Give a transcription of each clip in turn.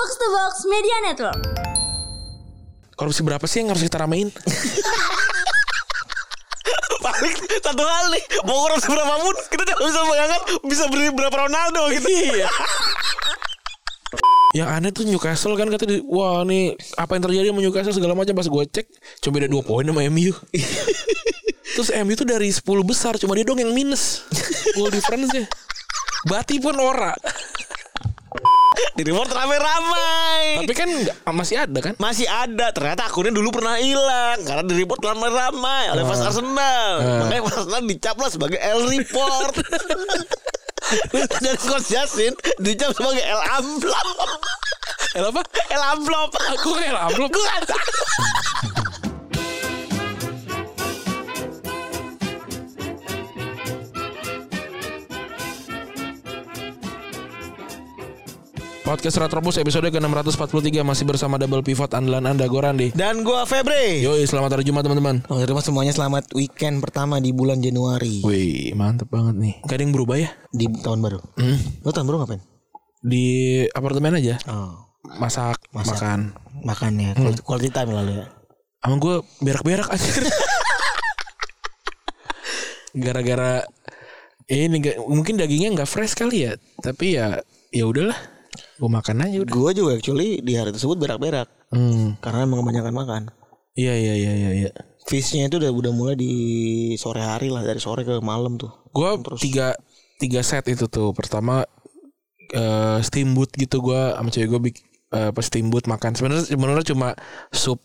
Box to Box Media Network. Korupsi berapa sih yang harus kita ramein? Paling satu hal nih Mau korupsi berapa pun Kita tidak bisa bayangkan Bisa beri berapa Ronaldo gitu Iya yang aneh tuh Newcastle kan kata di, wah nih apa yang terjadi sama Newcastle segala macam pas gue cek cuma beda dua poin sama MU. Terus MU tuh dari 10 besar cuma dia dong yang minus goal difference nya. Bati pun ora. Di report ramai-ramai Tapi kan masih ada kan? Masih ada. Ternyata akunnya dulu pernah hilang Karena di report ramai-ramai Oleh fans Arsenal. Makanya fans Arsenal dicap lah sebagai L report. Dan Coach Yasin dicap sebagai L amplop. El apa? L amplop. Aku kayak amplop. Gue Podcast Retrobus episode ke-643 masih bersama double pivot andalan Anda Gorandi. Dan gue Febri Yoi, selamat hari Jumat teman-teman. Oh, terima semuanya selamat weekend pertama di bulan Januari Wih, mantep banget nih. Gak ada yang berubah ya? di tahun baru. Hmm. Lo tahun baru ngapain? Di apartemen aja. Oh, Masak, makan. makan ya. Hmm. Quality, time lalu ya. Sama gue berak-berak aja. Gara-gara ini nggak- mungkin dagingnya nggak fresh kali ya. Tapi ya ya udahlah. Gue makan aja udah. Gue juga actually di hari tersebut berak-berak Hmm. karena emang kebanyakan makan. Iya iya iya iya. iya. Fishnya itu udah udah mulai di sore hari lah dari sore ke malam tuh. Gue tiga tiga set itu tuh. Pertama eh steamboat gitu gue sama cewek gue eh, pas steamboat makan. Sebenarnya sebenarnya cuma sup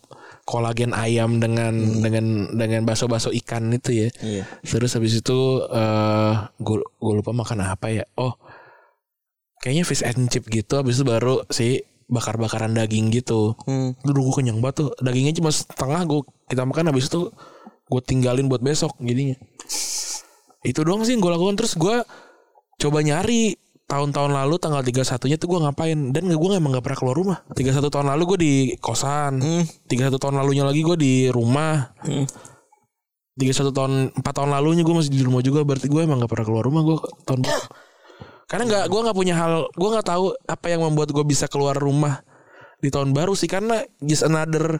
kolagen ayam dengan dengan dengan bakso-bakso ikan itu ya. Iya. Terus habis itu eh gue gue lupa makan apa ya. Oh. Kayaknya fish and chip gitu habis itu baru si bakar-bakaran daging gitu. Hmm. Dulu gue kenyang banget tuh. Dagingnya cuma setengah gue kita makan habis itu gue tinggalin buat besok jadinya. Itu doang sih yang gue lakukan terus gue coba nyari tahun-tahun lalu tanggal 31 nya tuh gue ngapain dan gue emang gak pernah keluar rumah 31 tahun lalu gue di kosan Hmm. 31 tahun lalunya lagi gue di rumah Hmm. 31 tahun 4 tahun lalunya gue masih di rumah juga berarti gue emang gak pernah keluar rumah gue tahun karena nggak gue nggak punya hal gue nggak tahu apa yang membuat gue bisa keluar rumah di tahun baru sih karena just another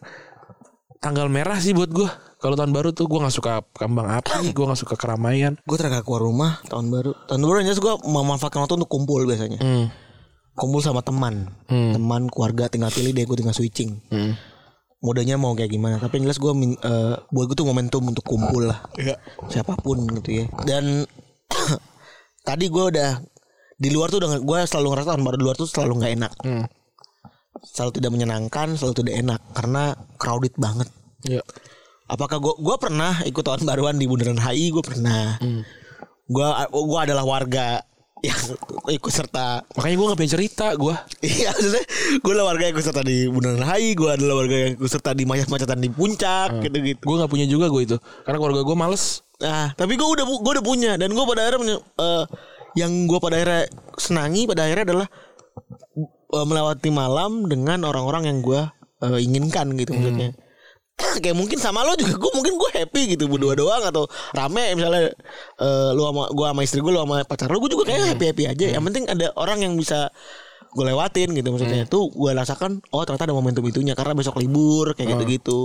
tanggal merah sih buat gue kalau tahun baru tuh gue nggak suka kambang api gue nggak suka keramaian Gue terakhir keluar rumah tahun baru. Tahun baru jelas gue memanfaatkan waktu untuk kumpul biasanya. hmm. Kumpul sama teman, Hmm. teman keluarga tinggal pilih deh gue tinggal switching. Hmm. modenya mau kayak gimana tapi yang jelas gue buat gue tuh momentum untuk kumpul lah Iya. siapa pun gitu ya dan tadi gue udah di luar tuh udah gue selalu ngerasa tahun baru di luar tuh selalu nggak enak. Hmm. selalu tidak menyenangkan selalu tidak enak karena crowded banget. Ya. apakah gue gue pernah ikut tahun baruan di bundaran HI gue pernah. Gue gue adalah warga yang ikut serta. Makanya gue nggak pengen cerita gue Iya maksudnya gue adalah warga yang ikut serta di Bundaran HI Gue adalah warga yang ikut serta di macet-macetan di puncak gitu-gitu. Gue nggak punya juga gue itu karena keluarga gue males. Nah tapi gue udah gue udah punya Dan gue pada akhirnya punya, eh, Yang gue pada akhirnya senangi pada akhirnya adalah eh, Melewati malam dengan orang-orang yang gue eh, inginkan gitu maksudnya. Kayak mungkin sama lo juga gue mungkin gue happy gitu berdua doang atau rame misalnya eh, lu sama gue sama istri gue lu sama pacar lu gue juga kayak happy happy aja. Yang penting ada orang yang bisa gue lewatin gitu maksudnya. Itu gue rasakan oh ternyata ada momentum itunya karena besok libur kayak gitu gitu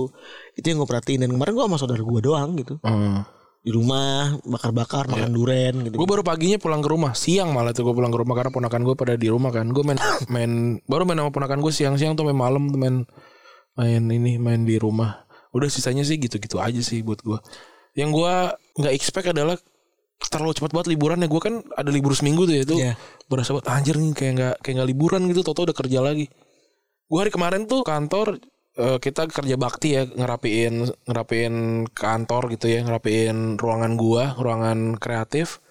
itu yang gue perhatiin. Dan kemarin gue sama saudara gue doang gitu. Hmm. Di rumah bakar-bakar makan duren gitu Gue baru paginya pulang ke rumah siang malah tuh gue pulang ke rumah karena ponakan gue pada di rumah kan. Gue main main baru main sama ponakan gue siang-siang tuh main malam tuh main main ini main di rumah. Udah sisanya sih gitu-gitu aja sih buat gue. Yang gue nggak expect adalah terlalu cepat banget liburan ya gue kan ada libur seminggu tuh ya itu Iya. berasa banget anjir nih kayak nggak kayak nggak liburan gitu tau udah kerja lagi gue hari kemarin tuh kantor eh, kita kerja bakti ya ngerapiin ngerapiin kantor gitu ya ngerapiin ruangan gua ruangan kreatif.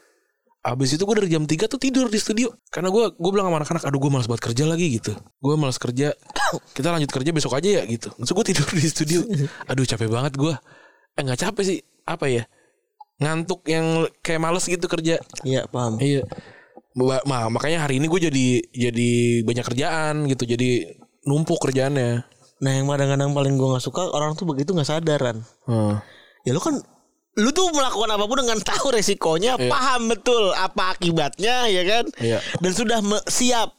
Abis itu gue dari jam 3 tuh tidur di studio. Karena gue gue bilang sama anak-anak Aduh gue malas banget kerja lagi gitu. Gue malas kerja Kita lanjut kerja besok aja ya gitu. Terus gue tidur di studio. Aduh capek banget gue Eh gak capek sih. Apa ya? Ngantuk yang kayak males gitu kerja. Iya paham. Iya. Ma, makanya hari ini gue jadi jadi banyak kerjaan gitu. Jadi numpuk kerjaannya. Nah yang kadang-kadang paling gue nggak suka orang tuh begitu nggak sadaran Hmm. ya lu kan lu tuh melakukan apa pun dengan tahu resikonya, paham betul apa akibatnya, ya kan? Iya. Dan sudah siap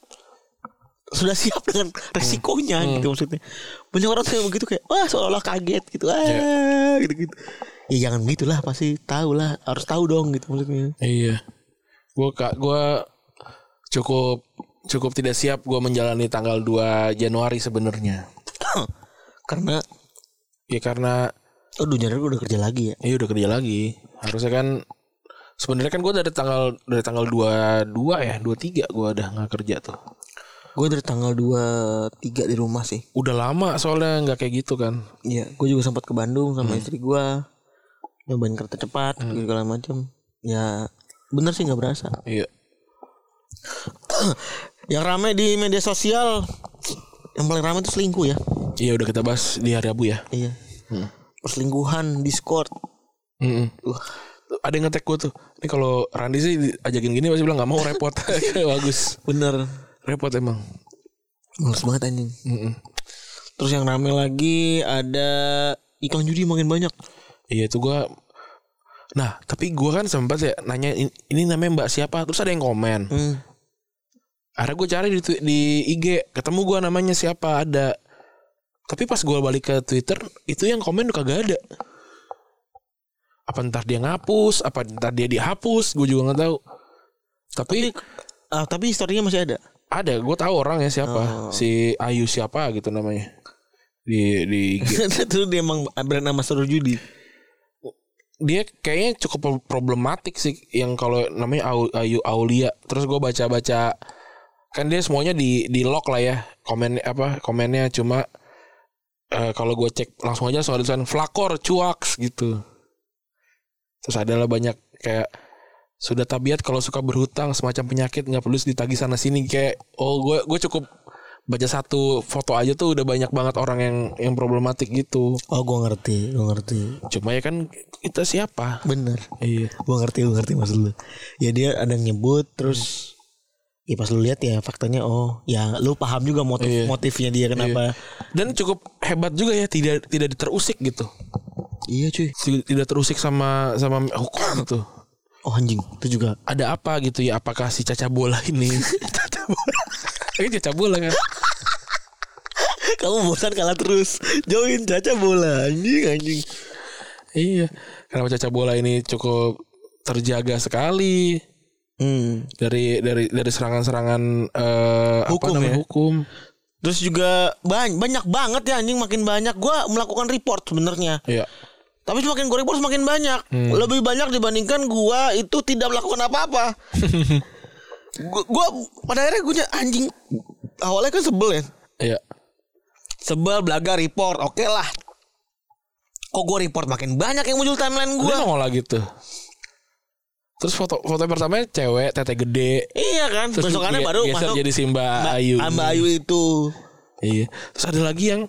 sudah siap dengan resikonya gitu maksudnya. Banyak orang tuh yang begitu kayak wah seolah-olah kaget gitu. Ah, gitu-gitu. Ya jangan gitulah pasti tahu lah, harus tahu dong gitu maksudnya. Iya. Gue kak gue cukup cukup tidak siap gue menjalani tanggal 2 Januari sebenarnya. Karena Ya karena oh dunia udah kerja lagi ya. ya udah kerja lagi. Harusnya kan sebenarnya kan gue dari tanggal dari tanggal 22 ya, 23 gue udah nggak kerja tuh. Gue dari tanggal 23 di rumah sih. Udah lama soalnya nggak kayak gitu kan. Iya, gue juga sempat ke Bandung sama istri gue nyobain kereta cepat gitu segala macam. Ya bener sih nggak berasa. Iya. Yang rame di media sosial yang paling rame itu selingkuh ya. Iya udah kita bahas di hari Rabu ya. Iya. Perselingkuhan, Discord. Mm-mm. Wah, Ada yang ngetek gue tuh. Ini kalau Randy sih ajakin gini pasti bilang nggak mau repot. Bagus. bener. Repot emang. Males banget anjing. Mm-mm. Terus yang rame lagi ada iklan judi makin banyak. Iya itu gua Nah tapi gua kan sempat ya nanya ini, namanya mbak siapa Terus ada yang komen Hmm. Akhirnya gue cari di, di IG Ketemu gua namanya siapa ada Tapi pas gua balik ke Twitter Itu yang komen udah kagak ada. Apa ntar dia ngapus Apa ntar dia dihapus Gue juga gak tahu. Tapi Ah, tapi historinya masih ada. ada gue tahu orangnya siapa. Si Ayu siapa gitu namanya. Di, di Itu dia emang brand nama seru judi. dia kayaknya cukup pro- problematik sih yang kalau namanya Ayu Aulia. Terus gue baca baca kan dia semuanya di di lock lah ya. Komen apa komennya cuma eh, kalau gue cek langsung aja soal tulisan flakor cuaks gitu terus adalah banyak kayak sudah tabiat kalau suka berhutang semacam penyakit nggak perlu ditagih sana sini kayak oh gue gue cukup baca satu foto aja tuh udah banyak banget orang yang yang problematik gitu Oh, gua ngerti, gua ngerti. cuma ya kan kita siapa Bener. iya Gua ngerti, gua ngerti maksud lu. Ya dia ada nyebut terus Ya pas lu lihat ya faktanya oh ya lu paham juga motif Iya. motifnya dia kenapa. dan cukup hebat juga ya tidak tidak terusik gitu Iya cuy. Ti- tidak terusik sama sama hukum gitu Oh anjing itu juga. ada apa gitu ya apakah si caca bola ini caca bola ini caca bola kan Kamu bosan kalah terus. Join caca bola anjing anjing. iya karena caca bola ini cukup terjaga sekali Hmm. dari dari dari serangan-serangan eh, apa Hukum namanya ya? hukum Terus juga banyak banyak banget ya anjing makin banyak. Gua melakukan report sebenarnya. iya Tapi semakin gue report semakin banyak. Lebih banyak dibandingkan gua itu tidak melakukan apa-apa. gua, gua pada akhirnya gue anjing awalnya kan sebel ya. iya Sebel belaga report. Oke lah. Kok gue report makin banyak yang muncul timeline gue gue. nongol lagi tuh terus foto foto pertamanya cewek tete gede Iya kan. terus Besokannya baru masuk jadi Simba Mbak Ayu Mbak Ayu itu. Iya. Terus ada lagi yang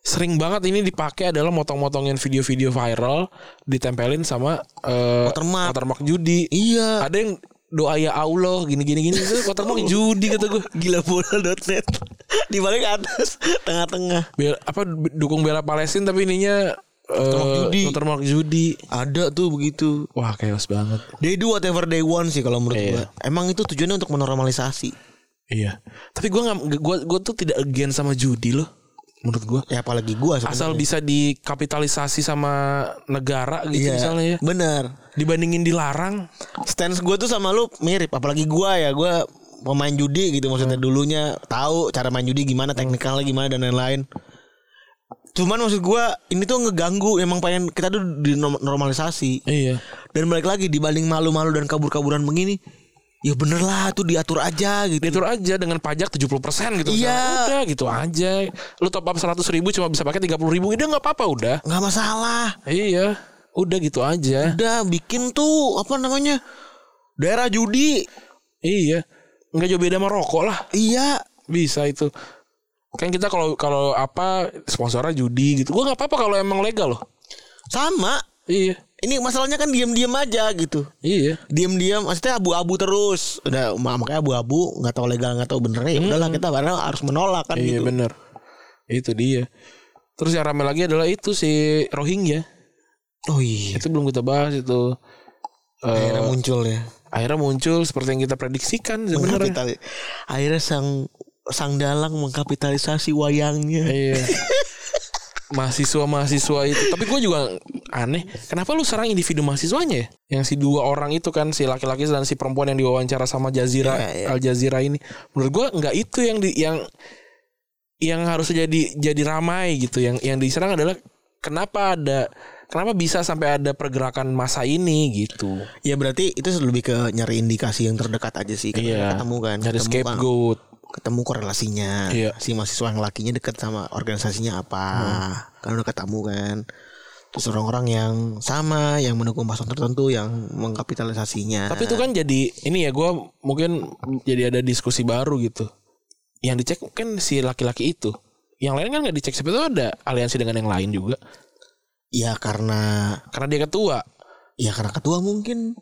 sering banget ini dipakai adalah motong-motongin video-video viral ditempelin sama eh Watermark. watermark judi. Iya. Ada yang doa ya Allah gini-gini gini itu watermark judi kata gue. Gila bola.net di balik atas tengah-tengah Biar apa dukung bela Palestina tapi ininya Watermark eh judi. watermark judi. ada tuh begitu Wah, chaos banget. they do whatever they want sih kalau menurut Iya. gua emang itu tujuannya untuk menormalisasi Iya. Tapi gue nggak gue gue tuh tidak against sama judi loh. Menurut gue. ya apalagi gua sebenarnya. Asal bisa dikapitalisasi sama negara gitu iya misalnya ya. bener Dibandingin dilarang. stance gua tuh sama lu mirip apalagi gua ya gua pemain judi gitu maksudnya dulunya tahu cara main judi gimana teknikalnya gimana dan lain-lain cuman maksud gua ini tuh ngeganggu emang pengen kita tuh dinormalisasi Iya. dan balik lagi dibanding malu-malu dan kabur-kaburan begini ya bener lah tuh diatur aja gitu diatur aja dengan pajak 70% gitu. Iya. misalnya. Udah gitu aja. Lu top up 100 ribu cuma bisa pakai 30 ribu. Udah nggak apa-apa udah. nggak masalah Iya. Udah gitu aja. udah bikin tuh apa namanya daerah judi Iya. Nggak jauh beda sama rokok lah. iya Bisa itu. Kan kita kalau kalau apa sponsornya judi gitu. Gua nggak apa-apa kalau emang legal loh. sama Iya. ini masalahnya kan diam-diam aja gitu Iya. diam-diam maksudnya abu-abu terus udah ma- makanya abu-abu nggak tahu legal nggak tahu bener ya udahlah kita bareng harus menolak kan Iya gitu bener. Itu dia. Terus yang rame lagi adalah itu si Rohingya. oh iya Itu belum kita bahas itu. Eh, akhirnya muncul ya akhirnya muncul seperti yang kita prediksikan sebenarnya. Akhirnya sang sang dalang mengkapitalisasi wayangnya. Iya. mahasiswa-mahasiswa itu. Tapi gue juga aneh. Kenapa lu serang individu mahasiswanya ya? Yang si dua orang itu kan si laki-laki dan si perempuan yang diwawancara sama Jazira Iya, iya. Al Jazeera ini. Menurut gue nggak itu yang di yang yang harus jadi jadi ramai gitu. Yang yang diserang adalah kenapa ada kenapa bisa sampai ada pergerakan masa ini gitu. Ya berarti itu lebih ke nyari indikasi yang terdekat aja sih. Iya. ketemu kan. Kan- scapegoat. Ketemu korelasinya Iya. si mahasiswa yang lakinya deket sama organisasinya apa kan udah ketemu kan terus orang-orang yang sama yang mendukung paslon tertentu yang mengkapitalisasinya Tapi itu kan jadi ini ya gue mungkin jadi ada diskusi baru gitu. Yang dicek kan si laki-laki itu. Yang lain kan nggak dicek itu ada aliansi dengan yang lain juga. ya karena Karena dia ketua. ya karena ketua mungkin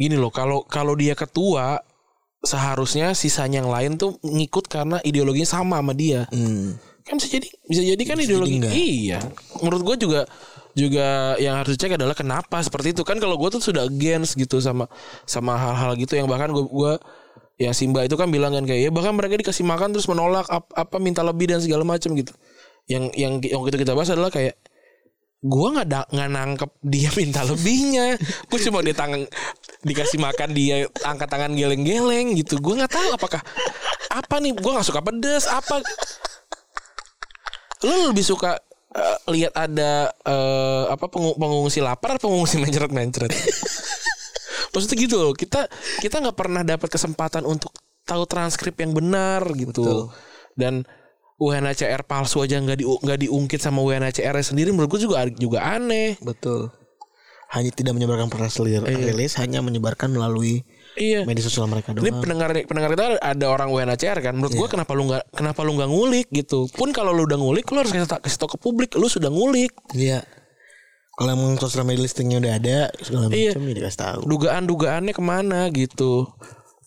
Gini loh, kalau kalau dia ketua seharusnya sisanya yang lain tuh ngikut karena ideologinya sama sama dia. hmm, Kan bisa jadi bisa jadi kan Bisa ideologi jadi iya. Menurut gue juga juga yang harus dicek adalah kenapa seperti itu kan kalau gue tuh sudah against gitu sama sama hal-hal gitu yang bahkan gue gua yang Simba itu kan bilang kan kayak ya bahkan mereka dikasih makan terus menolak ap- apa minta lebih dan segala macam gitu yang yang yang itu kita bahas adalah kayak gue nggak nggak nangkep dia minta lebihnya. Gue cuma dia tangan dikasih makan dia angkat tangan geleng-geleng gitu. Gue nggak tahu apakah apa nih? Gue nggak suka pedes apa? Lu lebih suka eh, lihat ada eh, apa pengu- pengungsi lapar atau pengungsi mencret-mencret? Maksudnya gitu loh kita kita nggak pernah dapat kesempatan untuk tahu transkrip yang benar gitu. Dan UNHCR palsu aja nggak di nggak diungkit sama UNHCR sendiri menurut gue juga juga aneh. Betul. Hanya tidak menyebarkan press release, rilis, hanya menyebarkan melalui iya. media sosial mereka ini doang. pendengar pendengar kita ada orang UNHCR kan? Menurut gua kenapa lu nggak kenapa lu nggak ngulik gitu? Pun kalau lu udah ngulik lu harus kasih, kasih tau ke publik lu sudah ngulik. Iya. Kalau emang sosial media listingnya udah ada segala Iya. macam ya dikasih tahu. Dugaan-dugaannya ke mana gitu?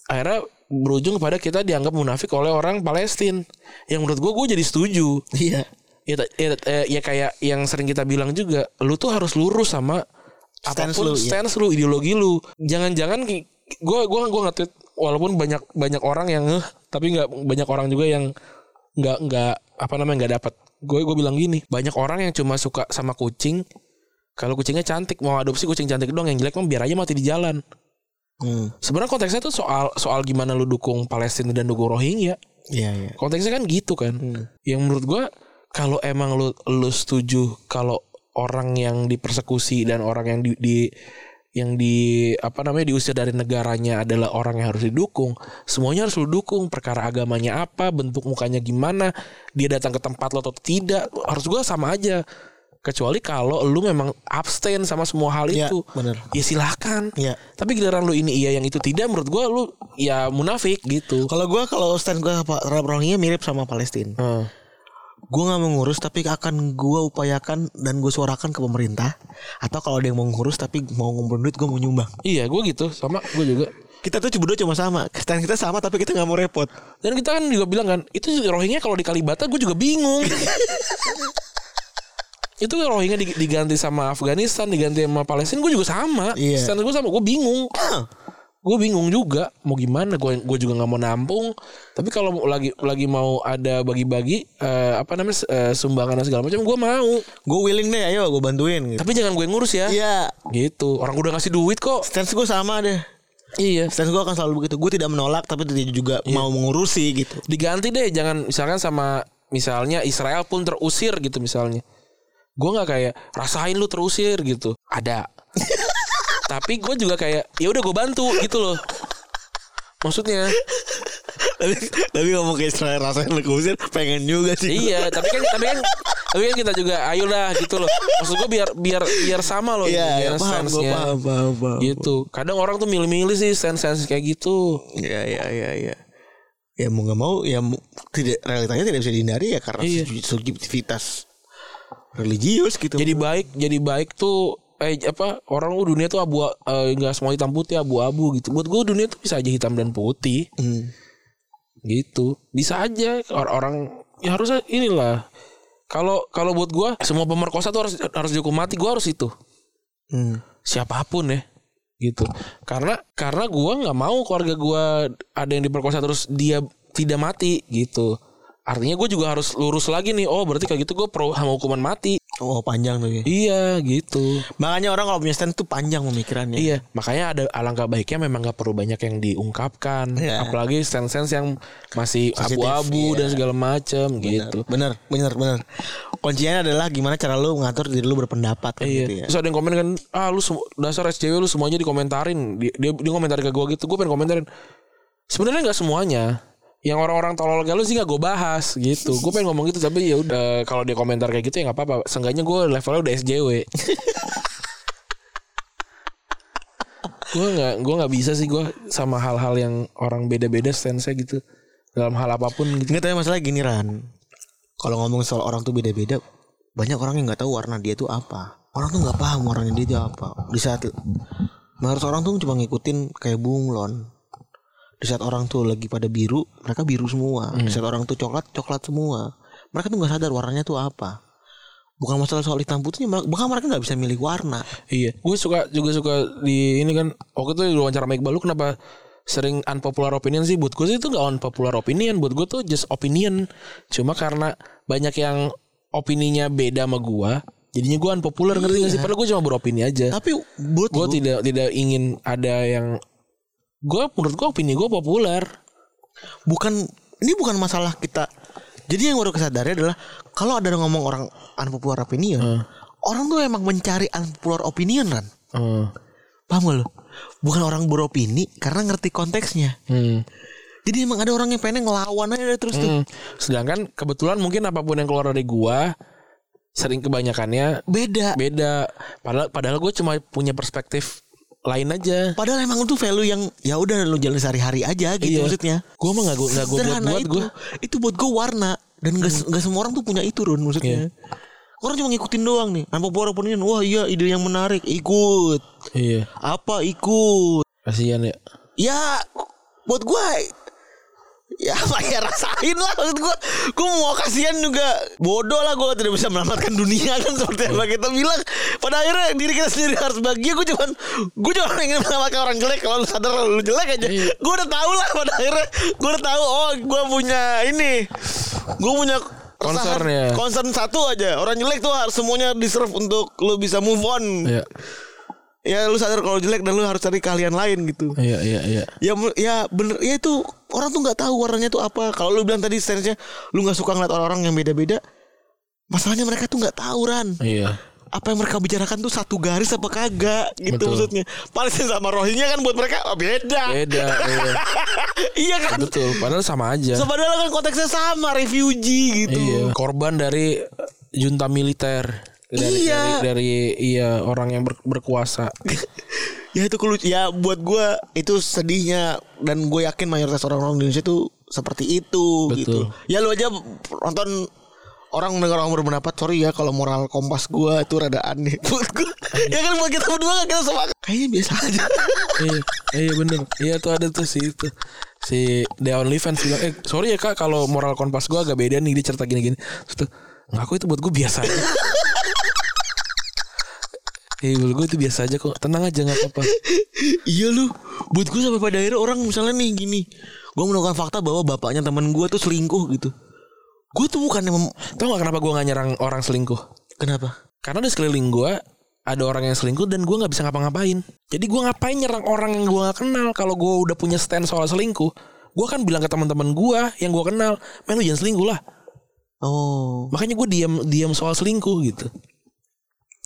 Akhirnya berujung kepada kita dianggap munafik oleh orang Palestina. Yang menurut gua gue jadi setuju. Iya. Ya, ya, eh, ya kayak yang sering kita bilang juga lu tuh harus lurus sama Stance apa pun lu, iya. stance lu ideologi lu. Jangan-jangan gue gua gua nge-tweet walaupun banyak banyak orang yang ngeh tapi nggak banyak orang juga yang nggak nggak apa namanya nggak dapat gue gue bilang gini banyak orang yang cuma suka sama kucing kalau kucingnya cantik mau adopsi kucing cantik doang yang jelek mah biar aja mati di jalan hmm. sebenarnya konteksnya tuh soal soal gimana lu dukung Palestina dan dukung Rohingya iya iya konteksnya kan gitu kan Hmm. yang menurut gua kalau emang lu lu setuju kalau orang yang dipersekusi dan orang yang di, di yang di apa namanya diusir dari negaranya adalah orang yang harus didukung semuanya harus lu dukung perkara agamanya apa bentuk mukanya gimana dia datang ke tempat lo atau tidak harus gua sama aja kecuali kalau lu memang abstain sama semua hal Iya, itu bener. ya silahkan Iya. tapi giliran lu ini iya yang itu tidak menurut gua lu ya munafik gitu Kalau gue kalau stand gue terhadap Rohingya mirip sama Palestina. Hmm. Gue nggak mau ngurus tapi akan gue upayakan dan gue suarakan ke pemerintah. Atau kalau ada yang mau ngurus tapi mau ngumpulin duit gue mau nyumbang. Iya gue gitu sama gue juga Kita tuh berdua cuma sama. Stand kita sama tapi kita nggak mau repot. Dan kita kan juga bilang kan Itu Rohingya kalau di Kalibata gue juga bingung Itu Rohingya dig- diganti sama Afghanistan Diganti sama Palestina Gue juga sama Iya. Stand gue sama Gue bingung Gue bingung juga Mau gimana Gue gue juga nggak mau nampung Tapi kalau lagi lagi mau ada bagi-bagi eh, Apa namanya eh, Sumbangan dan segala macam Gue mau Gue willing deh, ayo gue bantuin. Gitu. Tapi jangan gue ngurus ya Iya. Gitu Orang udah ngasih duit kok Stance gue sama deh. Iya Stance gue akan selalu begitu. Gue tidak menolak tapi tidak juga mau mengurusi gitu. diganti deh jangan misalkan sama misalnya Israel pun terusir gitu misalnya gue nggak kayak rasain lu terusir gitu ada tapi gue juga kayak ya udah gue bantu gitu loh maksudnya tapi tapi ngomong ke Israel rasain lu keusir pengen juga sih. iya tapi kan tapi kan tapi kan kita juga ayolah gitu loh maksud gue biar biar biar sama loh Iya, iya, biar paham, gue paham, paham, paham. gitu kadang orang tuh milih-milih sih sense-sense kayak gitu Iya iya iya iya. Ya mau nggak mau ya tidak realitanya tidak bisa dihindari ya karena Iya. subjek- subjektivitas religius gitu. jadi baik jadi baik tuh eh apa orang tuh dunia tuh abu eh, nggak semua hitam putih abu-abu gitu buat gue dunia tuh bisa aja hitam dan putih Hmm. gitu bisa aja orang orang ya harusnya inilah kalau kalau buat gue semua pemerkosa tuh harus harus dihukum mati gue harus itu Hmm. siapa pun ya gitu karena karena gue nggak mau keluarga gue ada yang diperkosa terus dia tidak mati gitu. Artinya gue juga harus lurus lagi nih. Oh berarti kayak gitu gue pro sama hukuman mati. Oh panjang tuh ya. Iya gitu. Makanya orang kalau punya stand tuh panjang pemikirannya. Iya, makanya ada alangkah baiknya memang gak perlu banyak yang diungkapkan, Iya. apalagi stand-stand yang masih abu-abu iya. dan segala macam gitu. Bener, bener, bener. Kuncinya adalah gimana cara lu mengatur diri lu berpendapat kan Iya. gitu ya. Terus ada yang komen kan, ah lu dasar SJW lu semuanya dikomentarin. Dia dia, dia komentarin ke gue gitu, gue pengen komentarin. Sebenarnya nggak semuanya. Yang orang-orang tolol kayak lu sih gak gue bahas gitu. Gue pengen ngomong gitu tapi ya udah kalau dia komentar kayak gitu ya nggak apa-apa. Seenggaknya gue levelnya udah SJW. gue nggak gue nggak bisa sih gue sama hal-hal yang orang beda-beda stance gitu dalam hal apa pun gitu. Nggak tahu masalah gini Ran. Kalau ngomong soal orang tuh beda-beda, banyak orang yang nggak tahu warna dia tuh apa. Orang tuh nggak paham warnanya dia tuh apa. Di saat menurut orang tuh cuma ngikutin kayak bunglon. Di saat orang tuh lagi pada biru, mereka biru semua. Di saat orang tuh coklat, coklat semua. Mereka tuh nggak sadar warnanya tuh apa. Bukan masalah soal hitam putihnya, bahkan mereka nggak bisa milih warna. Iya, gue suka juga suka di ini kan waktu itu di wawancara sama Iqbal lu kenapa sering unpopular opinion sih buat gue sih itu gak unpopular opinion buat gue tuh just opinion cuma karena banyak yang opininya beda sama gue jadinya gue unpopular ngerti gak sih padahal gue cuma beropini aja Tapi buat gue tidak tidak ingin ada yang gue menurut gue opini gue populer. Bukan ini bukan masalah kita. Jadi yang baru kesadarnya adalah kalau ada yang ngomong orang unpopular opinion orang tuh emang mencari unpopular opinion kan Hmm. paham gak lo bukan orang beropini karena ngerti konteksnya. Hmm. jadi emang ada orang yang pengen ngelawan aja terus tuh. Hmm. sedangkan kebetulan mungkin apa pun yang keluar dari gue sering kebanyakannya beda. beda. Padahal padahal gue cuma punya perspektif lain aja. Padahal emang itu value yang ya udah lu jalan sehari-hari aja gitu Iya. maksudnya. Gue mah nggak gue nggak gue buat buat itu. Gue itu buat gue warna. Dan gak, gak semua orang tuh punya itu Run maksudnya. Orang cuma ngikutin doang nih. Unpopular opinion wah iya ide yang menarik ikut. Iya. Apa ikut? Kasihan ya. Ya buat gue ya apa ya rasain lah maksud gue gue mau kasihan juga. Bodoh lah gue tidak bisa menyelamatkan dunia kan seperti apa kita bilang. Pada akhirnya diri kita sendiri harus bahagia. Gue cuman gue cuma ingin menyelamatkan orang jelek. Kalau lu sadar lu jelek aja. Gue udah tahu lah pada akhirnya. Gue udah tahu oh gue punya ini. Gue punya Concern ya. concern satu aja. Orang jelek tuh harus semuanya deserve untuk lu bisa move on. Iya ya lu sadar kalau jelek dan lu harus cari keahlian lain gitu. Iya iya iya. Ya ya bener ya itu orang tuh nggak tahu warnanya tuh apa. Kalau lu bilang tadi stance-nya lu nggak suka ngeliat orang-orang yang beda-beda masalahnya mereka tuh nggak tahu ran. Iya. Apa yang mereka bicarakan tuh satu garis apa kagak gitu Betul. maksudnya. Palestina sama Rohingya kan buat mereka oh, beda. Beda iya. iya kan? Betul padahal sama aja. Padahal kan konteksnya sama refugee gitu. Iya. Korban dari junta militer dari, Iya. dari, dari iya orang yang ber- berkuasa. Ya itu kelucu ya buat gue itu sedihnya. Dan gue yakin mayoritas orang-orang di Indonesia tuh seperti itu Betul. gitu. Ya lu aja nonton orang dengar orang berpendapat sorry ya kalau moral kompas gue itu rada aneh. Buat gue ya kan buat kita berdua kan kita sepakat kayaknya biasa aja. Iya iya bener. Iya tuh ada tuh si itu. Si The Only Fans bilang eh sorry ya kak kalau moral kompas gue agak beda nih dia cerita gini-gini. Terus tuh ngaku itu buat gue biasa aja Buat gue itu biasa aja kok. Tenang aja gak apa-apa. Iya lu. Buat gue sampai pada akhirnya orang misalnya nih gini. Gue menemukan fakta bahwa bapaknya teman gue tuh selingkuh gitu. Gue tuh bukan yang Tau gak kenapa gue gak nyerang orang selingkuh? Kenapa? Karena di sekeliling gue Ada orang yang selingkuh dan gue gak bisa ngapa-ngapain. Jadi gue ngapain nyerang orang yang gue gak kenal? Kalau gue udah punya stand soal selingkuh Gue kan bilang ke teman-teman gue yang gue kenal Men lu jangan selingkuh lah. Oh. Makanya gue diam diam soal selingkuh gitu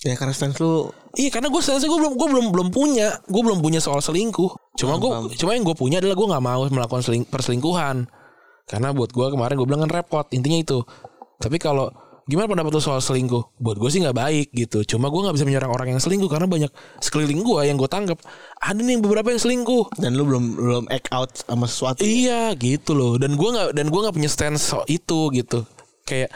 ya karena stance lu Iya karena gue stance gue belum gue belum belum punya gue belum punya soal selingkuh. Cuma gue cuma yang gue punya adalah gue nggak mau melakukan seling, perselingkuhan. Karena buat gue kemarin gue bilang kan repot intinya itu. Tapi kalau gimana pendapat lu soal selingkuh? Buat gue sih nggak baik gitu. Cuma gue nggak bisa menyerang orang yang selingkuh karena banyak sekeliling gue yang gue tanggap ada nih beberapa yang selingkuh. dan lu belum belum act out sama sesuatu Iya gitu loh. Dan gue nggak dan gue nggak punya stance itu gitu. Kayak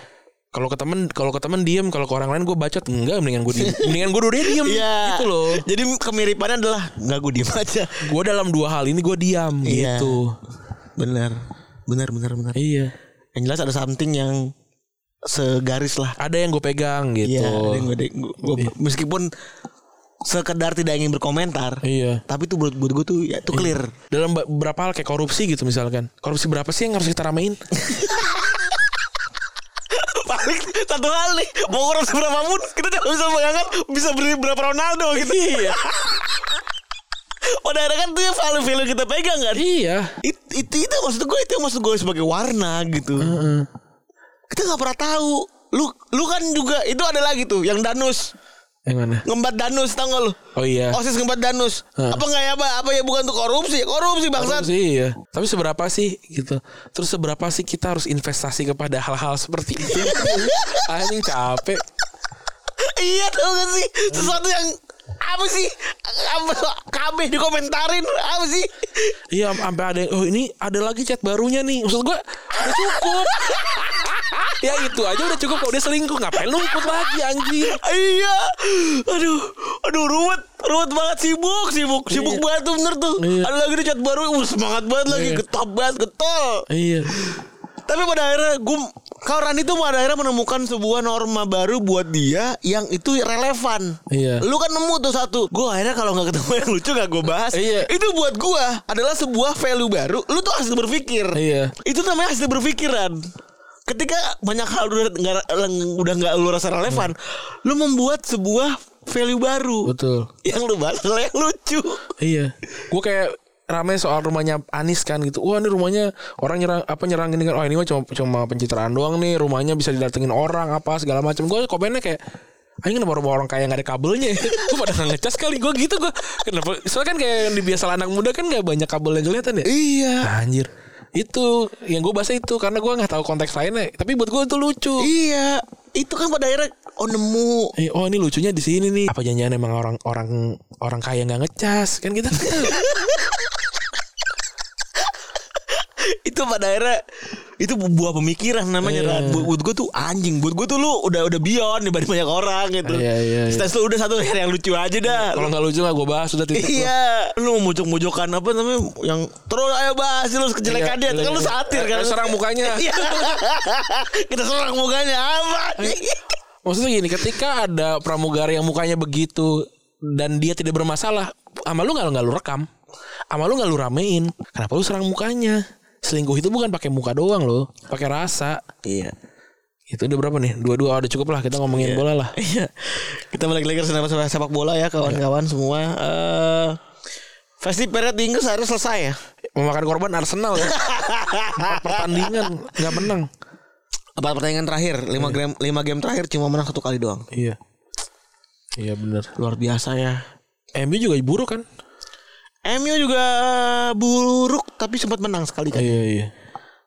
kalau ke temen kalau ke temen diem kalau ke orang lain gue bacot enggak mendingan gue diem mendingan gue dua diem Iya. gitu loh Jadi kemiripannya adalah nggak gue diem aja. gue dalam dua hal ini gue diam Iya. gitu Benar. Benar benar benar. iya Yang jelas ada something yang segaris lah. ada yang gue pegang gitu Iya, ada yang gua- gua- gua- meskipun sekedar tidak ingin berkomentar. Iya. Tapi itu buat gue tuh ya itu clear. Dalam be- beberapa hal kayak korupsi gitu misalkan. Korupsi berapa sih yang harus kita ramein? Paling satu hal nih mau korupsi berapa pun kita tidak bisa bayangkan bisa beri berapa Ronaldo gitu. Iya. Pada akhirnya kan yang value-value kita pegang kan. iya. It, itu itu maksud gue itu yang maksud gue sebagai warna gitu. Kita nggak pernah tahu. Lu lu kan juga itu ada lagi tuh yang danus Yang mana? ngembat danus tau gak lu? Oh iya. Osis ngembat danus. Heeh. Apa nggak ya apa apa ya bukan tuh korupsi? Korupsi bangsat. Korupsi iya. Tapi seberapa sih gitu? Terus seberapa sih kita harus investasi kepada hal-hal seperti itu? Anjing capek. iya tau gak sih? Sesuatu yang apa sih? Apa kami dikomentarin apa sih? Iya sampai ada oh ini ada lagi chat barunya nih. Maksud gua udah cukup. ya itu aja udah cukup kalau dia selingkuh ngapain numpuk lagi anjing. iya. Aduh, aduh ruwet, ruwet banget sibuk, sibuk, sibuk Iya. banget tuh bener tuh. Iya. Ada lagi di chat baru, uh, semangat banget lagi, Iya. getop banget, getol. Iya. Tapi pada akhirnya gue kalau Rani tuh pada akhirnya menemukan sebuah norma baru buat dia yang itu relevan. Iya. Lu kan nemu tuh satu. Gue akhirnya kalau nggak ketemu yang lucu gak gue bahas. Iya. Itu buat gue adalah sebuah value baru. Lu tuh harus berpikir. Iya. Itu namanya hasil berpikiran. Ketika banyak hal udah nggak udah nggak lu rasa relevan, lu membuat sebuah value baru. Betul. Yang lu bahas yang lucu. Iya. Gue kayak rame soal rumahnya Anis kan gitu. Wah ini rumahnya orang nyerang apa nyerang ini kan. Oh ini mah cuma cuma pencitraan doang nih. Rumahnya bisa didatengin orang apa segala macam. Gue komennya kayak Ayo kenapa rumah orang kaya gak ada kabelnya Gue pada ngecas kali Gue gitu gue Kenapa Soalnya kan kayak yang di biasa anak muda kan gak banyak kabel yang kelihatan ya Iya. Anjir Itu Yang gue bahas itu Karena gue gak tahu konteks lainnya Tapi buat gue itu lucu Iya. Itu kan pada akhirnya oh nemu Eh, Oh ini lucunya di sini nih Apa janjian emang orang orang orang kaya nggak ngecas Kan kita itu pada akhirnya itu bu- buah pemikiran namanya Iya. Ran. buat, buat gue tuh anjing buat gue tuh lu udah udah beyond dibanding banyak orang gitu Iya, iya, iya. Stats lu udah satu yang lucu aja dah Kalau nggak lucu gak gue bahas Sudah titik iya lu mujuk-mujukan apa namanya yang terus ayo bahas lu kejelekan dia Iya, kan lu iya. satir kan serang mukanya. Iya. kita serang mukanya apa Maksudnya gini, ketika ada pramugari yang mukanya begitu dan dia tidak bermasalah, sama lu nggak nggak lu rekam, sama lu nggak lu ramein, kenapa lu serang mukanya? Selingkuh itu bukan pakai muka doang loh, pakai rasa. iya Itu udah berapa nih? Dua-dua udah cukup lah kita ngomongin bola lah. Iya. Kita balik lagi ke sepak bola ya kawan-kawan semua. Eh Festi period di Inggris harus selesai ya. Memakan korban Arsenal ya. Empat pertandingan nggak menang. Empat pertandingan terakhir, lima game lima game terakhir cuma menang satu kali doang. Iya. Iya bener. Luar biasa ya. MU juga buruk kan? MU juga buruk tapi sempat menang sekali kan. Iya iya.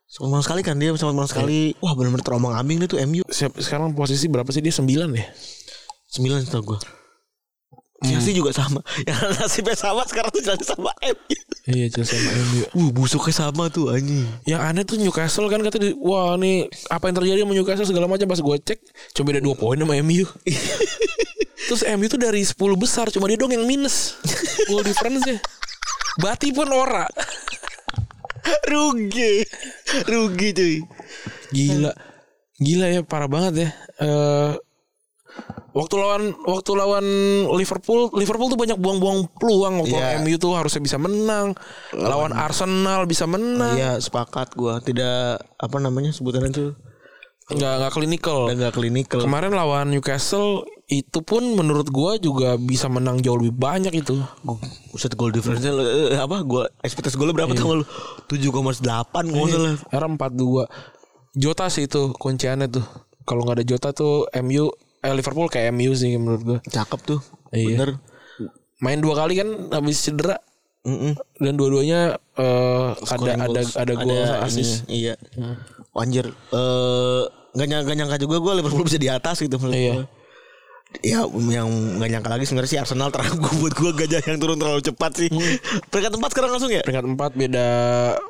Sempat menang sekali kan dia sempat menang sekali. Wah benar-benar terombang ambing nih tuh MU. Sekarang posisi berapa sih dia? Sembilan ya? Sembilan setahu gue. Chelsea juga sama. Yang nasibnya sama sekarang tuh Chelsea sama MU. Iya Chelsea sama MU. Uh busuknya sama tuh anjing. Yang aneh tuh Newcastle kan kata wah nih apa yang terjadi sama Newcastle segala macam pas gue cek cuma beda dua poin sama MU. Terus MU tuh dari 10 besar cuma dia dong yang minus goal difference nya. Bati pun ora. Rugi. Rugi cuy. Gila. Gila ya parah banget ya. Eh waktu lawan waktu lawan Liverpool, Liverpool tuh banyak buang-buang peluang waktu Iya. MU tuh harusnya bisa menang. Lawan Arsenal bisa menang. Iya sepakat gua tidak apa namanya sebutannya tuh Nggak nggak klinikal. udah nggak klinikal. Kemarin lawan Newcastle itu pun menurut gua juga bisa menang jauh lebih banyak itu. Buset gol difference eh, apa gol ekspektasi golnya berapa tanggal lu? 7,8 nggak salah. Era 4-2. Jota sih itu kunciannya tuh. Kalau nggak ada Jota tuh MU eh Liverpool kayak MU sih menurut gua. Cakep tuh. Iya. Bener. Main dua kali kan habis cedera Mm-mm. dan dua-duanya eh, ada ada goals. ada gol Ada asis. Iya. Anjir. Eh nggak nyangka, nggak nyangka juga gue Liverpool bisa di atas gitu menurut Iya. Ya yang nggak nyangka lagi sebenarnya sih Arsenal terang buat gue gajah yang turun terlalu cepat sih. Peringkat tempat sekarang langsung ya. Peringkat 4 beda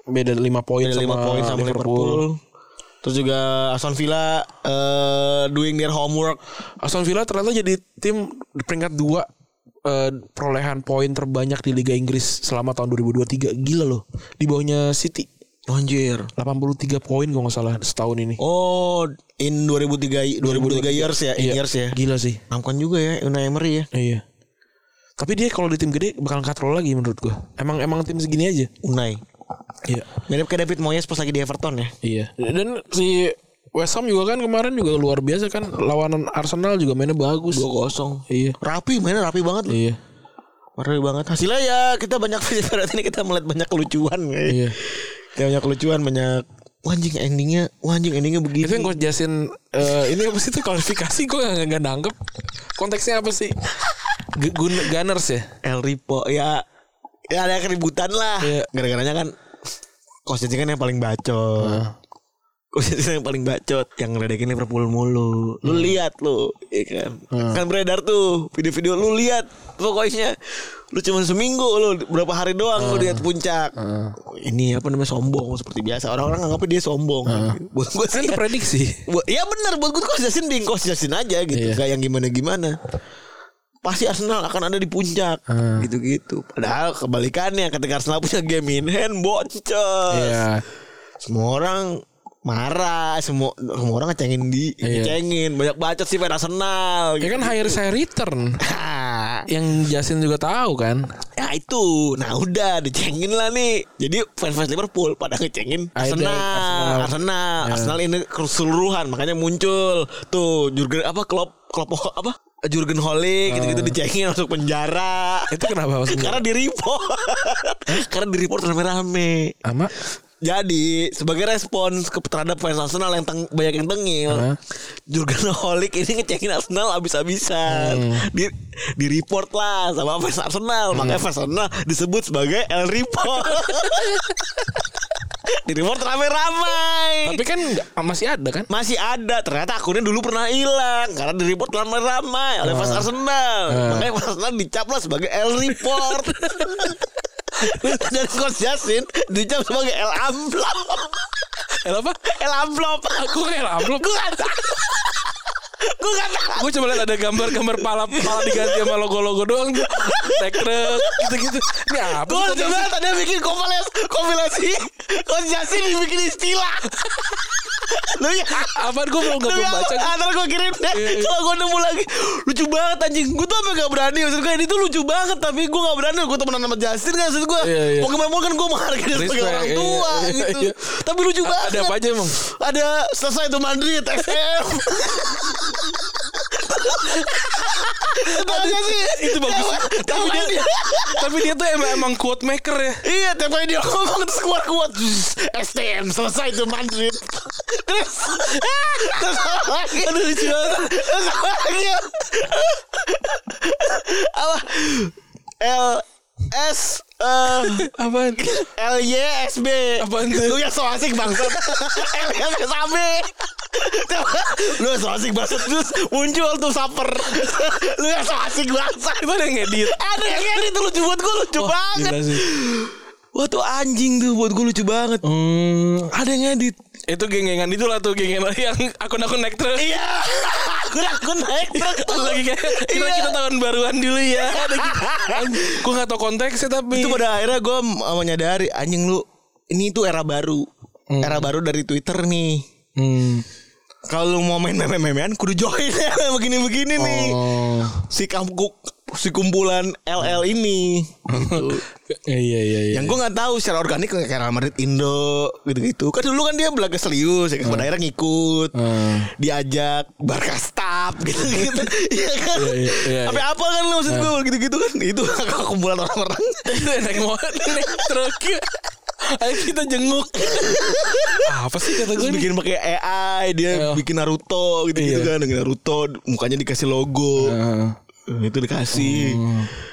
beda 5 poin Beda sama, lima poin sama Liverpool. Terus juga Aston Villa eh doing their homework. Aston Villa ternyata jadi tim peringkat 2 eh, perolehan poin terbanyak di Liga Inggris selama tahun 2023. Gila loh. Di bawahnya City. Anjir. 83 poin kalau nggak salah setahun ini. Oh, in 2003 2003 years ya, in Iya, years ya. Gila sih. Namkan juga ya Unai Emery ya. Iya. Tapi dia kalau di tim gede bakal katrol lagi menurut gua. Emang emang tim segini aja. Unai. Iya. Mirip kayak David Moyes pas lagi di Everton ya. Iya. Dan si West Ham juga kan kemarin juga luar biasa kan lawanan Arsenal juga mainnya bagus. 2-0. Iya. Rapi mainnya rapi banget loh. Iya. Rapi banget. Hasilnya ya kita banyak berarti ini kita melihat banyak kelucuan kayak. Iya. Kayak banyak kelucuan banyak Wah, anjing endingnya Wah anjing endingnya begini Itu yang coach Jasin eh, ini apa sih itu kualifikasi gue gak, gak nangkep konteksnya apa sih? G- Gun- Gunners ya? El Ripo ya ya ada keributan lah Iya. gara-garanya kan Coach Jasin kan yang paling bacot Coach Jasin yang paling bacot yang ngeledekin Liverpool mulu. Lu lihat lu ya kan? Kan beredar tuh video-video lu lihat pokoknya. Lu cuma seminggu lu berapa hari doang lu lihat puncak. Ini apa namanya sombong seperti biasa. Orang-orang anggapnya dia sombong. Buat gue Kan sih itu prediksi. Buat ya benar buat gue Coach Jasin being Coach Jasin aja gitu. Iya. Gak yang gimana-gimana. Pasti Arsenal akan ada di puncak. Gitu-gitu. Padahal kebalikannya Ketika Arsenal punya game in hand Bocor. Iya. Semua orang marah Semua semua orang ngecengin di Iya. Ngecengin. Banyak bacot sih pada Arsenal Ya kan hire saya return. Yang Jasin juga tahu kan. Ya itu. Nah udah dicengin lah nih. Jadi fans-fans Liverpool Pada ngecengin Ah, Arsenal. Arsenal. Arsenal. Ya. Arsenal ini keseluruhan Makanya muncul. Tuh Jurgen apa Klopp Klopp apa? Jurgen Holik gitu-gitu dicengin masuk penjara. Itu kenapa? Karena di report. Karena di report rame-rame. Ama jadi sebagai respons ke terhadap fans Arsenal yang teng, banyak yang tengil, Hah? Jurgen Holik ini ngecengin Arsenal abis-abisan. Hmm. Di di report lah sama fans Arsenal, makanya fans Arsenal disebut sebagai El Report. di report ramai-ramai. tapi kan masih ada kan? Masih ada ternyata akunnya dulu pernah hilang karena di report ramai-ramai oleh fans Arsenal. Makanya fans Arsenal dicap lah sebagai El Report. Dan Coach Jasin dicap sebagai El Amplop. El apa? El Amplop. Aku kayak amplop. Gue. Gue gak tau. Gue cuma lihat ada gambar-gambar pala pala diganti sama logo-logo doang. Tek truk gitu-gitu. Ini apa? Gue coba Jasin? tadi bikin kompilasi, kompilasi Coach Jasin dibikin istilah. Lu ya Apaan gue belum Lu gak baca. Ntar gue kirim deh Iya, iya. Kalau gue nemu lagi Lucu banget anjing Gue tuh sampe gak berani Maksud gue ini tuh lucu banget Tapi gue gak berani Gue temenan sama Justin kan Maksud gue iya. Pokemon Ball kan gue menghargai dia sebagai orang iya, tua iya, gitu iya. Tapi lucu banget Ada apa aja emang? Ada selesai itu Madrid FM Itu aja sih Itu bagus. Tapi dia, tapi dia tuh emang emang quote maker ya. Iya tiap kali dia ngomong terus keluar kuat STM selesai itu Madrid Terus Terus lagi? Aduh lucu banget. Terus lagi? Apa? L S eh Apaan? L Y S B. Apaan tuh? Lu yang so asik bangsat L Y S B Lu so asik bangsat Terus muncul tuh saper Lu yang so asik bangsat Itu ada yang ngedit. Ada yang edit tuh lucu buat gue lucu banget Gila sih. Wah tuh anjing tuh buat gue lucu banget. Hmm, Ada yang ngedit. itu geng-gengan itulah tuh geng-gengan yang akun-akun naik truk. Iya. Aku aku naik truk tuh. lagi kayak kita, Iya. kita tahun baruan dulu ya. gue gak tau konteksnya tapi Itu pada akhirnya gue menyadari anjing lu ini tuh era baru. Era baru dari Twitter nih. Hmm. Kalau lu mau main meme-memean kudu join ya begini-begini nih. Oh. Si kampung si kumpulan LL ini. Gitu. Iya iya iya. iya. Yang gue nggak tahu secara organik kayak Real Madrid Indo gitu-gitu. Kan dulu kan dia belaga serius ya kan pada akhirnya ngikut. Hmm. Diajak Barca staff gitu-gitu. Iya kan? Iya, iya, iya, Sampai apa kan lu maksud gue gitu-gitu kan. Itu kumpulan orang-orang. naik motor naik truk. Ayo kita jenguk. Apa sih kata gue bikin pakai AI dia Iya. bikin Naruto gitu-gitu Iya. kan dengan Naruto mukanya dikasih logo. Heeh. Eh, itu dikasih.